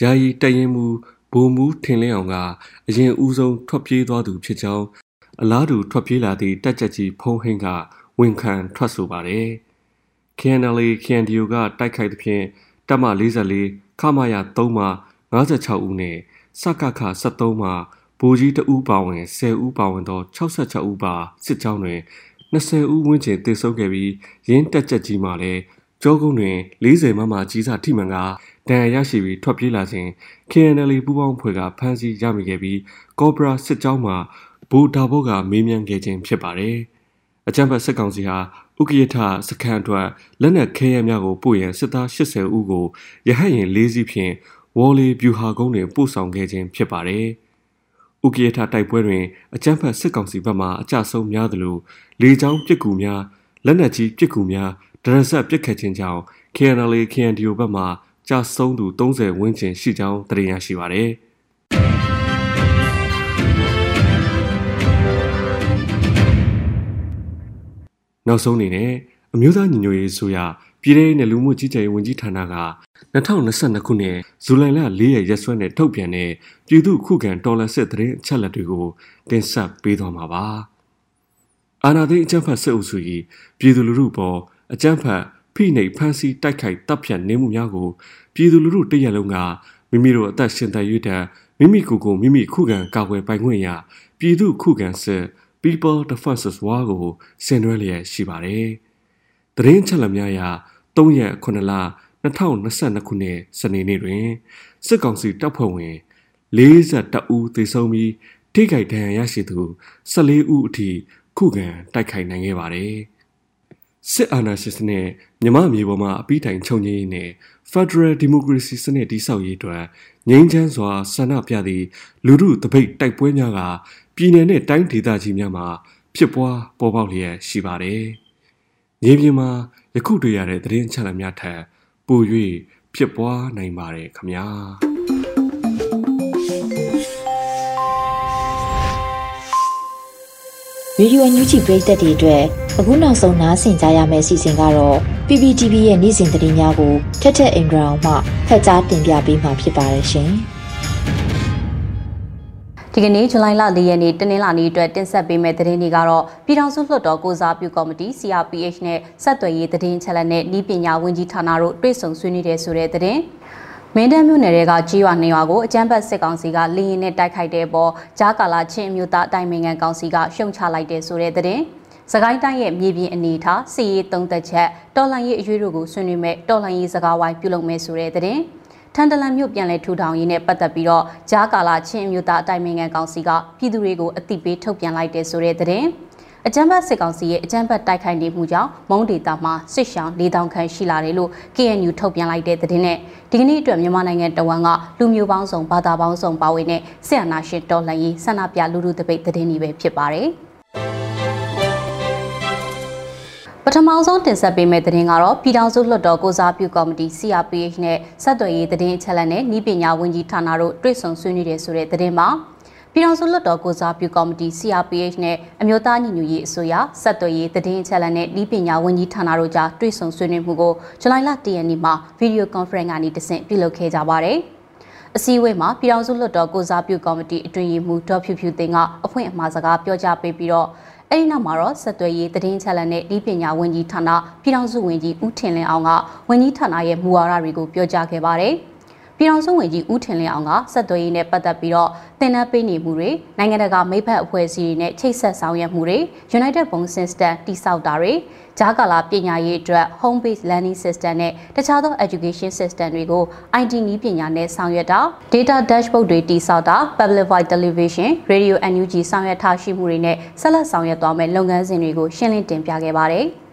S4: ယာယီတရင်မူဘုံမူထင်လင်းအောင်ကအရင်ဦးဆုံးထွက်ပြေးသွားသူဖြစ်ကြောင်း အလားတူထွက်ပြေးလာသည့်တက်ကြကြီးဖုံးဟင်းကဝန်ခံထွက်ဆိုပါတယ်။ KNLA KNDO ကတိုက်ခိုက်သဖြင့်တပ်မ44ခမရ3မှ56ဦးနဲ့စကခ73မှဗိုလ်ကြီးတဦးပါဝင်10ဦးပါဝင်သော66ဦးပါစစ်ကြောင်းတွင်20ဦးဝန်းကျင်တေဆုံးခဲ့ပြီးရင်းတက်ချက်ကြီးမှလည်းကြောကုန်းတွင်40မမကြီးစာထိမှန်ကဒဏ်ရာရရှိပြီးထွက်ပြေးလာခြင်း KNL ပူးပေါင်းဖွဲ့ကဖမ်းဆီးရမိခဲ့ပြီးကော့ဘရာစစ်ကြောင်းမှ ဘူဒါဘော့ကမေးမြန်းခဲ့ခြင်းဖြစ်ပါတယ်။အကြံဖတ်စစ်ကောင်စီဟာဥက္ကဋ္ဌစခန်းအတွက်လက်နက်ခဲယမ်းများကိုပို့ရန်စစ်သား80ဦးကိုရဟတ်ရင်၄စီးဖြင့်ဝေါ်လီဗျူဟာကုန်းတွင်ပို့ဆောင်ခဲ့ခြင်းဖြစ်ပါတယ်။ဥက္ကဋ္ဌတိုက်ပွဲတွင်အကြံဖတ်စစ်ကောင်စီဘက်မှအကြဆုံးများသလိုလေကြောင်းပစ်ကူများလက်နက်ကြီးပစ်ကူများဒရဆက်ပစ်ခတ်ခြင်းကြောင့် KNL KNDO ဘက်မှကြာဆုံးသူ30ဝန်းကျင်ရှိကြောင်းသိရရှိပါသည်။ နောက်ဆုံးအနေနဲ့အမျိုးသားညီညွတ်ရေးဆိုရပြည်ထောင်စုလူမှုကြီးကြပ်ရေးဝန်ကြီးဌာနက2022ခုနှစ်ဇူလိုင်လ4ရက်ရက်စွဲနဲ့ထုတ်ပြန်တဲ့ပြည်သူ့ခုခံတော်လှန်စစ်တရင်အချက်လက်တွေကိုတင်ဆက်ပေးသွားမှာပါ။အာဏာသိမ်းအကြမ်းဖက်စစ်အုပ်စု၏ပြည်သူလူထုပေါ်အကြမ်းဖက်ဖိနှိပ်ဖမ်းဆီးတိုက်ခိုက်တပ်ဖြတ်နေမှုများကိုပြည်သူလူထုတရက်လုံးကမိမိတို့အသက်ရှင်သန်ရတဲ့မိမိကိုယ်ကိုမိမိခုခံကာကွယ်ပိုင်ခွင့်ရာပြည်သူခုခံစစ် People Defenses War ကိုဆင်နွှဲလျက်ရှိပါတယ်။သတင်းချက်လက်များအရ3ရက်9လ2022ခုနှစ်စနေနေ့တွင်စစ်ကောင်စီတပ်ဖွဲ့ဝင်42ဦးသေဆုံးပြီးထိခိုက်ဒဏ်ရာရရှိသူ14ဦးအထိခုခံတိုက်ခိုက်နိုင်ခဲ့ပါတယ်။စစ်အာဏာရှင်စနစ်မြမမြေပေါ်မှာအပိတိုင်ချုပ်ငြိမ်းနဲ့ Federal Democracy စနစ်တည်ဆောက်ရေးအတွက်ငြိမ်းချမ်းစွာဆန္ဒပြသည့်လူထုတပိတ်တိုက်ပွဲများက ပြည်내နဲ့တိုင်းဒေသကြီးများမှာဖြစ်ပွားပေါ်ပေါက်လျက်ရှိပါတယ်။မြေပြင်မှာယခုတွေ့ရတဲ့သတင်းချက်လက်များထက်ပို၍ဖြစ်ပွားနိုင်ပါတယ်ခမညာ။
S1: ရေဒီယိုအန်ယူဂျီပရိသတ်တွေအတွက်အခုနောက်ဆုံးနားဆင်ကြရမယ့်အစီအစဉ်ကတော့ PPTV ရဲ့နေ့စဉ်သတင်းများကိုထက်ထက်အင်ဒရာအောင်မှဖတ်ကြားတင်ပြပေးမှာဖြစ်ပါတယ်ရှင်။
S5: ဒီကနေ့ဇူလိုင်လ၄ရက်နေ့တနင်္လာနေ့အတွက်တင်ဆက်ပေးမယ့်သတင်းတွေကတော့ပြည်ထောင်စုလွှတ်တော်ကိုစားပြုကော်မတီ CRPH နဲ့ဆက်သွယ်ရေးသတင်းချက်လက်နဲ့ဤပညာဝန်ကြီးဌာနတို့တွေ့ဆုံဆွေးနွေးတဲ့ဆိုတဲ့သတင်းမင်းတပ်မြို့နယ်တွေကကြီးရွာနေရွာကိုအကြမ်းဖက်စစ်ကောင်စီကလေရင်နဲ့တိုက်ခိုက်တဲ့အပေါ်ကြားကာလချင်းအမျိုးသားအတိုင်းအငံကောင်စီကရှုံချလိုက်တဲ့ဆိုတဲ့သတင်းစကိုင်းတိုင်းရဲ့မြေပြင်အနေထားစီရေးသုံးသက်ချက်တော်လှန်ရေးအရွေးတို့ကိုဆွေးနွေးမဲ့တော်လှန်ရေးစကားဝိုင်းပြုလုပ်မဲ့ဆိုတဲ့သတင်း ထန်တလန်မြို့ပြန်လည်ထူထောင်ရေးနဲ့ပတ်သက်ပြီးတော့ဂျားကာလာချင်းအမျိုးသားအတိုင်းအငံကောင်စီကပြည်သူတွေကိုအသိပေးထုတ်ပြန်လိုက်တဲ့ဆိုတဲ့သတင်းအကြမ်းဖက်စစ်ကောင်စီရဲ့အကြမ်းဖက်တိုက်ခိုက်နေမှုကြောင့်မုံဒေတာမှာစစ်ရှောင်း၄000ခန့်ရှိလာတယ်လို့ KNU ထုတ်ပြန်လိုက်တဲ့သတင်းနဲ့ဒီကနေ့အတွက်မြန်မာနိုင်ငံတဝန်ကလူမျိုးပေါင်းစုံဘာသာပေါင်းစုံပါဝင်တဲ့ဆရာနာရှင်တော်လှန်ရေးဆန္ဒပြလူလူတပိတ်သတင်းတွေပဲဖြစ်ပါတယ်။ ပထမဆုံးတင်ဆက်ပေးမယ့်သတင်းကတော့ပြည်ထောင်စုလွှတ်တော်ကိုစားပြုကော်မတီ CRPH နဲ့ဆက်သွယ်ရေးသတင်းအချက်အလက်နဲ့ဤပညာဝန်ကြီးဌာနတို့တွေ့ဆုံဆွေးနွေးတယ်ဆိုတဲ့သတင်းပါပြည်ထောင်စုလွှတ်တော်ကိုစားပြုကော်မတီ CRPH နဲ့အမျိုးသားညီညွတ်ရေးအစိုးရစက်သွေးရေးတည်င်းချက်လက်နဲ့ဤပညာဝန်ကြီးဌာနတို့ကြားတွေ့ဆုံဆွေးနွေးမှုကိုဇူလိုင်လ10ရက်နေ့မှာဗီဒီယိုကွန်ဖရင့်ကနေတဆင့်ပြုလုပ်ခဲ့ကြပါတယ်။အစည်းအဝေးမှာပြည်ထောင်စုလွှတ်တော်ကိုစားပြုကော်မတီအတွင်းရေးမှူးဒေါ်ဖြူဖြူသိန်းကအဖွင့်အမှာစကားပြောကြားပေးပြီးတော့ အဲ့ဒီနောက်မှာတော့ဆက်သွယ်ရေးတည်င်းချက်လက်နဲ့ဤပညာဝန်ကြီးဌာနပြည်ထောင်စုဝန်ကြီးဦးထင်လင်းအောင်ကဝန်ကြီးဌာနရဲ့မူဝါဒတွေကိုပြောကြားခဲ့ပါတယ်။ ပြည်ထောင်စုဝန်ကြီးဦးထင်လင်းအောင်ကဆက်သွယ်ရေးနဲ့ပတ်သက်ပြီးတော့တင်နန်းပေးနေမှုတွေနိုင်ငံတကာမိဖက်အဖွဲ့အစည်းတွေနဲ့ချိတ်ဆက်ဆောင်ရွက်မှုတွေ United Bone System တိစောက်တာတွေဂျာကာလာပညာရေးအတွက် home based learning system နဲ့တခြားသော education system တွေကို IT နည်းပညာနဲ့ဆောင်ရွက်တာ data dashboard တွေတိစောက်တာ public voice television radio NUG ဆောင်ရွက်ထားရှိမှုတွေနဲ့ဆက်လက်ဆောင်ရွက်သွားမယ့်လုပ်ငန်းစဉ်တွေကိုရှင်းလင်းတင်ပြခဲ့ပါတယ်။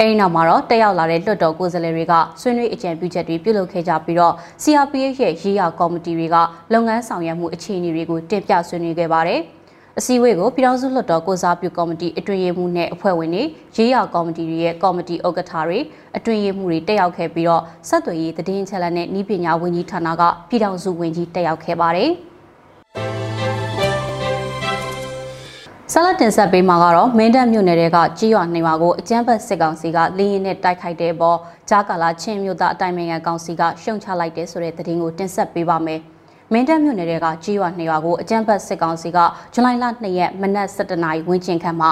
S5: အဲဒီနောက်မှာတော့တက်ရောက်လာတဲ့လွှတ်တော်ကိုယ်စားလှယ်တွေကဆွေးနွေးအကြံပြုချက်တွေပြုလုပ်ခဲ့ကြပြီးတော့ CRPH ရဲ့ရေးရာကော်မတီတွေကလုပ်ငန်းဆောင်ရွက်မှုအခြေအနေတွေကိုတင်ပြဆွေးနွေးခဲ့ပါတယ်။အစည်းအဝေးကိုပြည်ထောင်စုလွှတ်တော်ကိုစားပြုကော်မတီအတွင်ရေးမှူးနဲ့အဖွဲ့ဝင်တွေရေးရာကော်မတီတွေရဲ့ကော်မတီဥက္ကဋ္ဌတွေအတွင်ရေးမှူးတွေတက်ရောက်ခဲ့ပြီးတော့ဆက်သွယ်ရေးတည်င်းချက်လက်နဲ့ဤပညာဝန်ကြီးဌာနကပြည်ထောင်စုဝန်ကြီးတက်ရောက်ခဲ့ပါတယ်။ ဆလတ်တင်ဆက်ပေးမှာကတော့မင်းတပ်မြို့နယ်ကကြီးရွာနေမှာကိုအကြမ်းဖက်စစ်ကောင်စီကလေရင်နဲ့တိုက်ခိုက်တဲ့ပေါ်ကြားကာလာချင်းမြို့သားအတိုင်းနိုင်ငံကောင်စီကရှုံချလိုက်တဲ့ဆိုတဲ့သတင်းကိုတင်ဆက်ပေးပါမယ်။မင်းတပ်မြို့နယ်ကကြီးရွာနေရွာကိုအကြမ်းဖက်စစ်ကောင်စီကဇူလိုင်လ2ရက်မနက်7:00နာရီဝန်းကျင်ခန့်မှာ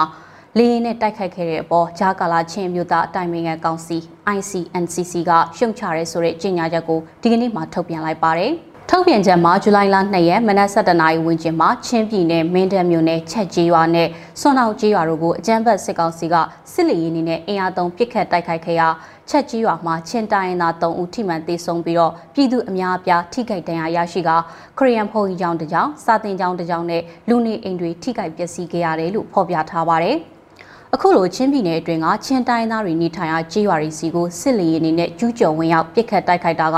S5: လေရင်နဲ့တိုက်ခိုက်ခဲ့တဲ့အပေါ်ဂျာကာလာချင်းမြို့သားအတိုင်းနိုင်ငံကောင်စီ ICNCC ကရှုံချရဲဆိုတဲ့ကြေညာချက်ကိုဒီကနေ့မှထုတ်ပြန်လိုက်ပါတယ်။ ထုတ်ပြန်ချက်မှာဇူလိုင်လ2ရက်မနက်7:00နာရီဝန်းကျင်မှာချင်းပြည်နယ်မင်းတပ်မြို့နယ်ချက်ကြီးရွာနဲ့စွန်အောင်ကြီးရွာတို့ကိုအကြမ်းဖက်စစ်ကောင်စီကစစ်လေယာဉ်တွေနဲ့အင်အားသုံးပစ်ခတ်တိုက်ခိုက်ခဲ့ရာချက်ကြီးရွာမှာချင်းတိုင်းသား3ဦးထိမှန်သေဆုံးပြီးတော့ပြည်သူအများအပြားထိခိုက်ဒဏ်ရာရရှိကခရီးယန်ဖုန်ကြီးကျောင်းတစ်ကျောင်းစာတင်ကျောင်းတစ်ကျောင်းနဲ့လူနေအိမ်တွေထိခိုက်ပျက်စီးခဲ့ရတယ်လို့ဖော်ပြထားပါတယ်။အခုလိုချင်းပြည်နယ်အတွင်းကချင်းတိုင်းသားတွေနေထိုင်ရာကြေးရွာတွေစီကိုစစ်လေယာဉ်တွေနဲ့ကျူးကျော်ဝင်ရောက်ပစ်ခတ်တိုက်ခိုက်တာက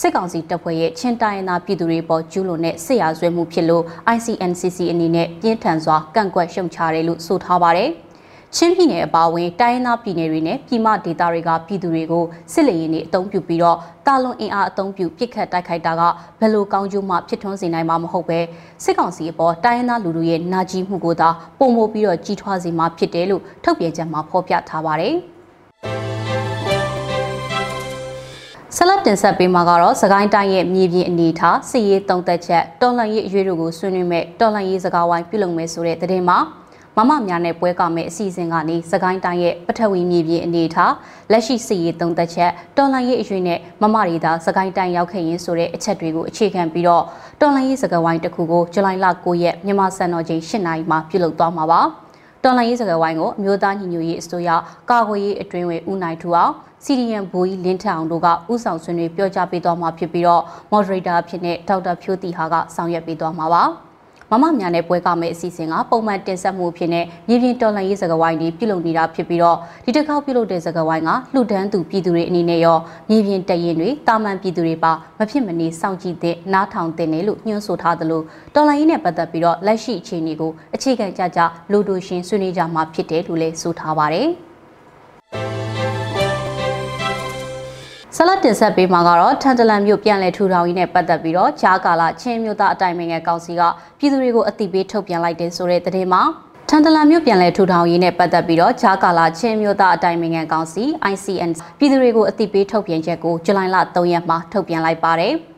S5: စစ်ကောင်စီတပ်ဖွဲ့ရဲ့ချင်းတိုင်းသားပြည်သူတွေပေါ်ကျူးလွန်တဲ့စစ်ရာဇဝဲမှုဖြစ်လို့ ICNCC အနေနဲ့ပြင်းထန်စွာကန့်ကွက်ရှုံချတယ်လို့ဆိုထားပါတယ်။ချင်းပြည်နယ်အပါအဝင်တိုင်းသားပြည်နယ်တွေနဲ့ပြည်မဒေသတွေကပြည်သူတွေကိုစစ်လေရင်တွေအုံပြုပြီးတော့တာလွန်အင်အားအုံပြုပစ်ခတ်တိုက်ခိုက်တာကဘယ်လိုကောင်းကျိုးမှဖြစ်ထွန်းစေနိုင်မှာမဟုတ်ပဲစစ်ကောင်စီအပေါ်တိုင်းသားလူလူရဲ့နာကြီးမှုကိုသာပုံမိုပြီးတော့ကြီးထွားစေမှာဖြစ်တယ်လို့ထုတ်ပြန်ချက်မှာဖော်ပြထားပါတယ်။ ဆက်လက်တင်ဆက်ပေးမှာကတော့စကိုင်းတိုင်းရဲ့မြေပြင်အနေအထားစစ်ရေးတုံးသက်ချက်တော်လှန်ရေးအရွေးတို့ကိုဆွေးနွေးမဲ့တော်လှန်ရေးစကားဝိုင်းပြုလုပ်မယ်ဆိုတဲ့သတင်းမှာမမများနဲ့ပွဲကမဲ့အစီအစဉ်ကနေစကိုင်းတိုင်းရဲ့ပထဝီမြေပြင်အနေအထားလက်ရှိစစ်ရေးတုံးသက်ချက်တော်လှန်ရေးအရွေးနဲ့မမရီသာစကိုင်းတိုင်းရောက်ခဲ့ရင်ဆိုတဲ့အချက်တွေကိုအခြေခံပြီးတော့တော်လှန်ရေးစကားဝိုင်းတစ်ခုကိုဇူလိုင်လ9ရက်မြန်မာစံတော်ချိန်8နာရီမှာပြုလုပ်သွားမှာပါ တော်လှန်ရေးစကားဝိုင်းကိုအမျိုးသားညီညွတ်ရေးအစိုးရကာကွယ်ရေးအတွင်းဝင်ဦးနိုင်ထူအောင်စီဒီယန်ဘူကြီးလင်းထအောင်တို့ကဥဆောင်ဆွေးနွေးပြောကြားပေးသွားမှာဖြစ်ပြီးတော့ moderator အဖြစ်နဲ့ဒေါက်တာဖြိုးတီဟာကဆောင်ရွက်ပေးသွားမှာပါ မမများနဲ့ပွဲကမဲ့အစီအစဉ်ကပုံမှန်တင်ဆက်မှုဖြစ်နေမြေပြင်တော်လှန်ရေးစကားဝိုင်းတွေပြုလုပ်နေတာဖြစ်ပြီးတော့ဒီတစ်ခေါက်ပြုလုပ်တဲ့စကားဝိုင်းကလှူဒန်းသူပြည်သူတွေအနေနဲ့ရောမြေပြင်တရင်တွေတာမန်ပြည်သူတွေပါမဖြစ်မနေစောင့်ကြည့်တဲ့နားထောင်တဲ့နယ်လို့ညွှန်ဆိုထားသလိုတော်လှန်ရေးနဲ့ပတ်သက်ပြီးတော့လက်ရှိအခြေအနေကိုအခြေခံကြကြလူတို့ရှင်ဆွေးနွေးကြမှာဖြစ်တယ်လို့လည်းဆိုထားပါတယ်။ ဆလတ်တင်ဆက်ပေးမှာကတော့ထန်တလန်မြို့ပြန်လည်ထူထောင်ရေးနဲ့ပတ်သက်ပြီးတော့ဂျာကာလာချင်းမြို့သားအတိုင်းအမြံကောင်စီကပြည်သူတွေကိုအသိပေးထုတ်ပြန်လိုက်တဲ့ဆိုတဲ့သတင်းမှာထန်တလန်မြို့ပြန်လည်ထူထောင်ရေးနဲ့ပတ်သက်ပြီးတော့ဂျာကာလာချင်းမြို့သားအတိုင်းအမြံကောင်စီ ICN ပြည်သူတွေကိုအသိပေးထုတ်ပြန်ချက်ကိုဇူလိုင်လ3ရက်မှာထုတ်ပြန်လိုက်ပါတယ်။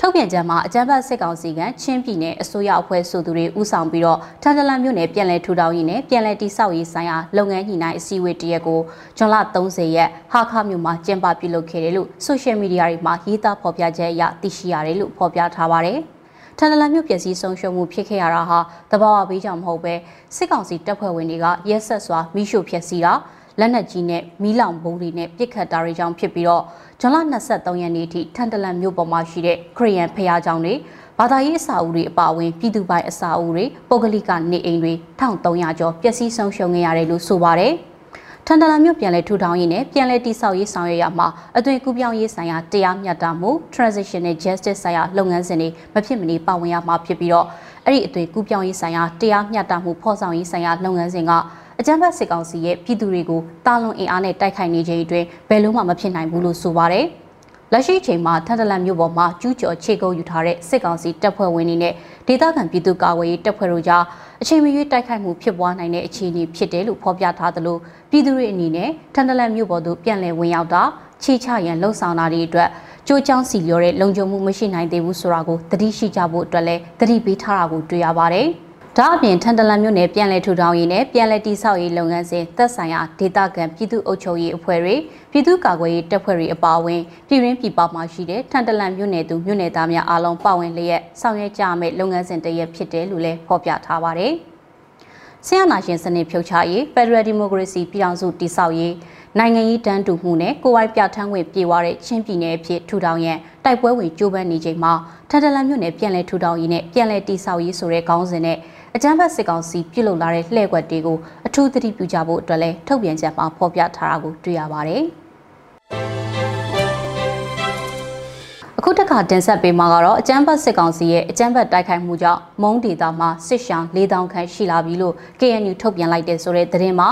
S5: ထုတ်ပြန်ချက်မှာအကြမ်းဖက်စစ်ကောင်စီကချင်းပြည်နယ်အစိုးရအဖွဲ့ဆိုသူတွေဦးဆောင်ပြီးတော့ထန်တလန်မြို့နယ်ပြည်လဲထူထောင်ရေးနဲ့ပြည်လဲတိဆောက်ရေးဆိုင်ရာလုပ်ငန်းညှိနှိုင်းအစည်းအဝေးတရက်ကိုဇွန်လ30ရက်ဟာခမြို့မှာကျင်းပပြုလုပ်ခဲ့တယ်လို့ဆိုရှယ်မီဒီယာတွေမှာရေးသားဖော်ပြချက်အရသိရှိရတယ်လို့ဖော်ပြထားပါတယ်။ထန်တလန်မြို့ပျက်စီးဆုံးရှုံးမှုဖြစ်ခဲ့ရတာဟာတဘာဝဘေးကြောင့်မဟုတ်ပဲစစ်ကောင်စီတပ်ဖွဲ့ဝင်တွေကရက်ဆက်စွာမိရှုဖျက်ဆီးတာလက်နက်ကြီးနဲ့မီးလောင်ဘုံတွေနဲ့ပစ်ခတ်တာတွေကြောင့်ဖြစ်ပြီးတော့ ဇွန်လ23ရက်နေ့ထိထန်တလန်မြို့ပေါ်မှာရှိတဲ့ခရီးယန်ဖျားကျောင်းတွေဘာသာရေးအဆောက်အဦတွေအပါအဝင်ပြည်သူပိုင်အဆောက်အဦတွေပုဂ္ဂလိကနေအိမ်တွေ1300ကျော်ပျက်စီးဆုံးရှုံးခဲ့ရတယ်လို့ဆိုပါတယ်။ထန်တလန်မြို့ပြန်လည်ထူထောင်ရေးနဲ့ပြန်လည်တည်ဆောက်ရေးဆောင်ရွက်ရမှာအသွင်ကူးပြောင်းရေးဆိုင်ရာတရားမျှတမှု transitional justice ဆိုင်ရာလုပ်ငန်းစဉ်တွေမဖြစ်မနေပါဝင်ရမှာဖြစ်ပြီးတော့အဲ့ဒီအသွင်ကူးပြောင်းရေးဆိုင်ရာတရားမျှတမှုဖော်ဆောင်ရေးဆိုင်ရာလုပ်ငန်းစဉ်က အကြမ်းဖက်စစ်ကောင်စီရဲ့ပြည်သူတွေကိုတာလွန်အင်အားနဲ့တိုက်ခိုက်နေခြင်းအတွင်းဘယ်လို့မှမဖြစ်နိုင်ဘူးလို့ဆိုပါတယ်။လက်ရှိအချိန်မှာထန်တလန်မြို့ပေါ်မှာကျူးကျော်ခြေကုပ်ယူထားတဲ့စစ်ကောင်စီတပ်ဖွဲ့ဝင်တွေနဲ့ဒေသခံပြည်သူ့ကာကွယ်ရေးတပ်ဖွဲ့တို့ကြားအချိန်မရွေးတိုက်ခိုက်မှုဖြစ်ပွားနိုင်တဲ့အခြေအနေဖြစ်တယ်လို့ဖော်ပြထားသလိုပြည်သူတွေအနေနဲ့ထန်တလန်မြို့ပေါ်သို့ပြန်လည်ဝင်ရောက်တာချီချရန်လှုံ့ဆော်တာတွေအတွက်ကြိုးချောင်းစီလျော်တဲ့လုံခြုံမှုမရှိနိုင်သေးဘူးဆိုတာကိုသတိရှိကြဖို့အတွက်လည်းသတိပေးထားတာကိုတွေ့ရပါတယ်။ ဒါအပြင်ထန်တလန်မြို့နယ်ပြည်လဲထူထောင်ရေးနဲ့ပြည်လဲတိဆောက်ရေးလုပ်ငန်းစဉ်သက်ဆိုင်ရာဒေသခံပြည်သူ့အုပ်ချုပ်ရေးအဖွဲ့တွေပြည်သူ့ကာကွယ်ရေးတပ်ဖွဲ့တွေအပါအဝင်ပြည်ရင်းပြည်ပမှာရှိတဲ့ထန်တလန်မြို့နယ်သူမြို့နယ်သားများအားလုံးပါဝင်လျက်ဆောင်ရွက်ကြမယ့်လုပ်ငန်းစဉ်တရက်ဖြစ်တယ်လို့လည်းဖော်ပြထားပါတယ်။ဆရာနာရှင်စနစ်ဖြုတ်ချရေး Federal Democracy ပြည်အောင်စုတည်ဆောက်ရေးနိုင်ငံရေးတန်းတူမှုနဲ့ကိုယ်ဝိုင်းပြဋ္ဌာန်းခွင့်ပြေဝတဲ့ချင်းပြည်နယ်အဖြစ်ထူထောင်ရန်တိုက်ပွဲဝင်ကြိုးပမ်းနေချိန်မှာထန်တလန်မြို့နယ်ပြည်လဲထူထောင်ရေးနဲ့ပြည်လဲတည်ဆောက်ရေးဆိုတဲ့ခေါင်းစဉ်နဲ့ အကြမ်းဖက်စစ်ကောင်စီပြုလုပ်လာတဲ့လှည့်ကွက်တွေကိုအထူးသတိပြုကြဖို့အတွက်လည်းထုတ်ပြန်ချက်မှာဖော်ပြထားတာကိုတွေ့ရပါတယ်။အခုတခါတင်ဆက်ပေးမှာကတော့အကြမ်းဖက်စစ်ကောင်စီရဲ့အကြမ်းဖက်တိုက်ခိုက်မှုကြောင့်မုံဒေတာမှာစစ်ရှောင်း၄000ခန့်ရှိလာပြီလို့ KNU ထုတ်ပြန်လိုက်တဲ့ဆိုတဲ့သတင်းမှာ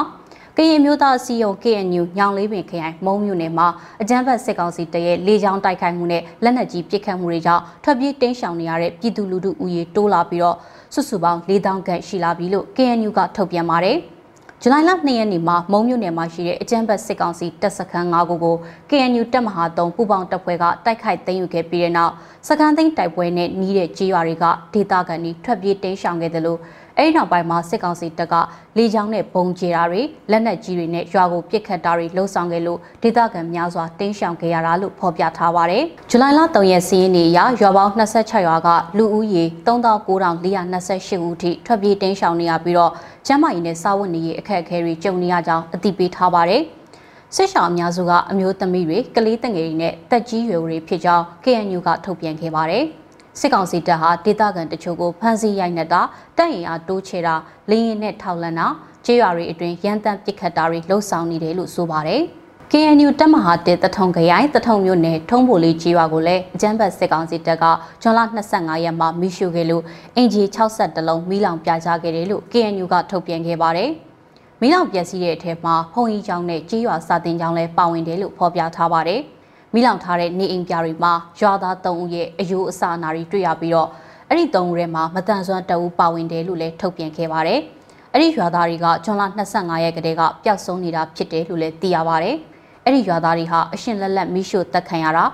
S5: ကရင်မျိုးသားအစည်းအရုံး KNU ညောင်လေးပင်ခရိုင်မုံမြို့နယ်မှာအကြမ်းဖက်စစ်ကောင်စီတရဲ့လေကြောင်းတိုက်ခိုက်မှုနဲ့လက်နက်ကြီးပစ်ခတ်မှုတွေကြောင့်ထွက်ပြေးတိမ်းရှောင်နေရတဲ့ပြည်သူလူထုဦးရေတိုးလာပြီးတော့ စုစုပေါင်း4000ခန့်ရှိလာပြီလို့ KNU ကထုတ်ပြန်ပါတယ်။ဇူလိုင်လ2ရက်နေ့မှာမုံမြို့နယ်မှာရှိတဲ့အကြမ်းဖက်စစ်ကောင်စီတပ်စခန်း9ခုကို KNU တပ်မဟာ3ပူးပေါင်းတပ်ဖွဲ့ကတိုက်ခိုက်သိမ်းယူခဲ့ပြီးတဲ့နောက်စခန်းသိမ်းတိုက်ပွဲနဲ့နှီးတဲ့ကြေးရွာတွေကဒေသခံတွေထွက်ပြေးတိမ်းရှောင်ခဲ့တယ်လို့ အဲဒီနောက်ပိုင်းမှာစစ်ကောင်စီတပ်ကလေကြောင်းနဲ့ပုံကျဲတာတွေလက်နက်ကြီးတွေနဲ့ရွာကိုပစ်ခတ်တာတွေလှုံ့ဆော်ခဲ့လို့ဒေသခံများစွာတင်းရှောင်ခဲ့ရတာလို့ဖော်ပြထားပါတယ်။ဇူလိုင်လ3ရက်စီးရင်နေရရွာပေါင်း26ရွာကလူဦးရေ3928ဦးထိထွက်ပြေးတင်းရှောင်နေရပြီးတော့ကျန်းမာရေးနဲ့စာဝတ်နေရေးအခက်အခဲတွေကြုံနေရကြောင်းအသိပေးထားပါတယ်။စစ်ဆောင်အများစုကအမျိုးသမီးတွေကလေးတငယ်တွေနဲ့တက်ကြီးရွယ်တွေဖြစ်ကြောင်း KNU ကထုတ်ပြန်ခဲ့ပါတယ်။ စစ်ကောင်စီတပ်ဟာဒေသခံတချို့ကိုဖမ်းဆီးရိုက်နှက်တာတပ်ရင်အားတိုးချဲတာလေရင်နဲ့ထောက်လန့်တာကျေးရွာတွေအတွင်းရန်တမ်းပစ်ခတ်တာတွေလှုပ်ဆောင်နေတယ်လို့ဆိုပါတယ်။ KNU တပ်မဟာတဲတထုံခရိုင်တထုံမြို့နယ်ထုံးပိုလေးကြီးရွာကိုလည်းအကြမ်းဖက်စစ်ကောင်စီတပ်ကဇွန်လ25ရက်မှာမိရှုခဲ့လို့အင်ဂျီ62လုံးမိလောင်ပြကြခဲ့တယ်လို့ KNU ကထုတ်ပြန်ခဲ့ပါတယ်။မိလောင်ပျက်စီးတဲ့အထက်မှာဖုန်ကြီးကျောင်းနဲ့ကြီးရွာစာတင်ကျောင်းလည်းပါဝင်တယ်လို့ဖော်ပြထားပါတယ်။ မိလောင်ထားတဲ့နေအိမ်ပြတွေမှာရွာသား၃ဦးရဲ့အယိုးအစအနာတွေတွေ့ရပြီးတော့အဲ့ဒီ၃ဦးထဲမှာမတန်ဆွမ်းတအူးပါဝင်တယ်လို့လည်းထုတ်ပြန်ခဲ့ပါတယ်။အဲ့ဒီရွာသားတွေကဇွန်လ25ရက်ကတည်းကပျောက်ဆုံးနေတာဖြစ်တယ်လို့လည်းသိရပါတယ်။အဲ့ဒီရွာသားတွေဟာအရှင်လက်လက်မိရှို့တက်ခံရတာ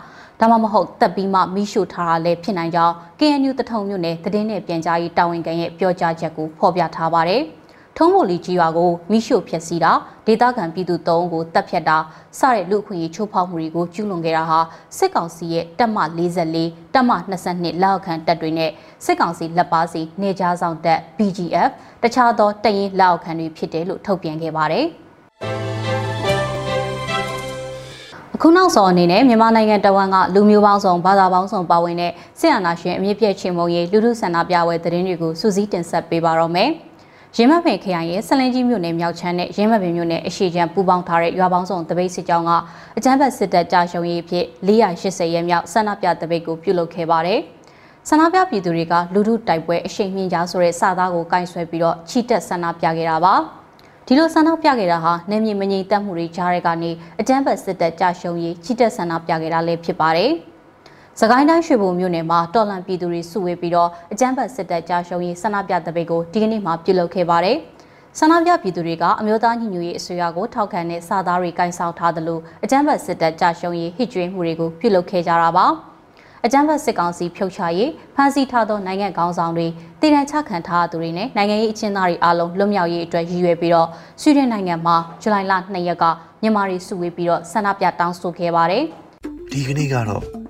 S5: ဒါမှမဟုတ်တက်ပြီးမှမိရှို့ထားတာလည်းဖြစ်နိုင်ကြောင်း KNU တထုံမြို့နယ်သတင်းနဲ့ပြန်ကြားရေးတာဝန်ခံရဲ့ပြောကြားချက်ကိုဖော်ပြထားပါတယ်။ ထုံးမိုလီကြီးရွာကိုမိရှို့ဖျက်ဆီးတာဒေသခံပြည်သူ၃ဦးကိုတပ်ဖြတ်တာစတဲ့လူခွင့်ရေးချိုးဖောက်မှုတွေကိုကျူးလွန်ခဲ့တာဟာစစ်ကောင်စီရဲ့တပ်မ44တပ်မ22လက်အောက်ခံတပ်တွေနဲ့စစ်ကောင်စီလက်ပါစီနေကြားဆောင်တပ် BGF တခြားသောတပ်ရင်းလက်အောက်ခံတွေဖြစ်တယ်လို့ထုတ်ပြန်ခဲ့ပါတယ်အခုနောက်ဆုံးအနေနဲ့မြန်မာနိုင်ငံတဝန်ကလူမျိုးပေါင်းစုံဘာသာပေါင်းစုံပါဝင်တဲ့ဆရာနာရှင်အမြင့်ပြည့်ချင်းမုံရေးလူထုဆန္ဒပြပွဲသတင်းတွေကိုစူးစီးတင်ဆက်ပေးပါတော့မယ်။ ရင်းမပင်ခရိုင်ရဲ့ဆလင်းကြီးမြို့နယ်မြောက်ချမ်းနဲ့ရင်းမပင်မြို့နယ်အရှိချမ်းပူးပေါင်းထားတဲ့ရွာပေါင်းစုံတပိတ်စစ်ကြောင်းကအကြမ်းဖက်စစ်တပ်ကြာရှုံးရေးဖြစ်480ရဲမြောက်ဆန္ဒပြတပိတ်ကိုပြုလုပ်ခဲ့ပါတယ်။ဆန္ဒပြပြည်သူတွေကလူထုတိုက်ပွဲအရှိန်မြင့်ကြားဆိုတဲ့စာသားကိုကင်ဆွဲပြီးတော့ချီတက်ဆန္ဒပြခဲ့တာပါ။ဒီလိုဆန္ဒပြခဲ့တာဟာနေမြေမငြိမ်သက်မှုတွေကြားတဲ့ကနေအကြမ်းဖက်စစ်တပ်ကြာရှုံးရေးချီတက်ဆန္ဒပြခဲ့တာလည်းဖြစ်ပါတယ်။ စကိုင်းတိုင်းရွှေဘုံမြို့နယ်မှာတော်လန်ပြည်သူတွေစုဝေးပြီးတော့အကြမ်းဖက်စစ်တပ်ကြာရှုံးရေးဆန္ဒပြတပိတ်ကိုဒီကနေ့မှပြုလုပ်ခဲ့ပါတယ်။ဆန္ဒပြပြည်သူတွေကအမျိုးသားညီညွတ်ရေးအစိုးရကိုထောက်ခံတဲ့စာသားတွေကင်ဆောင်ထားသလိုအကြမ်းဖက်စစ်တပ်ကြာရှုံးရေးဟစ်ကြွေးမှုတွေကိုပြုလုပ်ခဲ့ကြတာပါ။အကြမ်းဖက်စစ်ကောင်စီဖြုတ်ချရေးဖမ်းဆီးထားသောနိုင်ငံခေါင်းဆောင်တွေတည်တံ့ချခံထားသူတွေနဲ့နိုင်ငံရေးအကျဉ်းသားတွေအားလုံးလွတ်မြောက်ရေးအတွက်ရည်ရွယ်ပြီးတော့ဆွီဒင်နိုင်ငံမှာဇူလိုင်လ2ရက်ကမြန်မာတွေစုဝေးပြီးတော့ဆန္ဒပြတောင်းဆိုခဲ့ပါတယ်။
S6: ဒီကနေ့ကတော့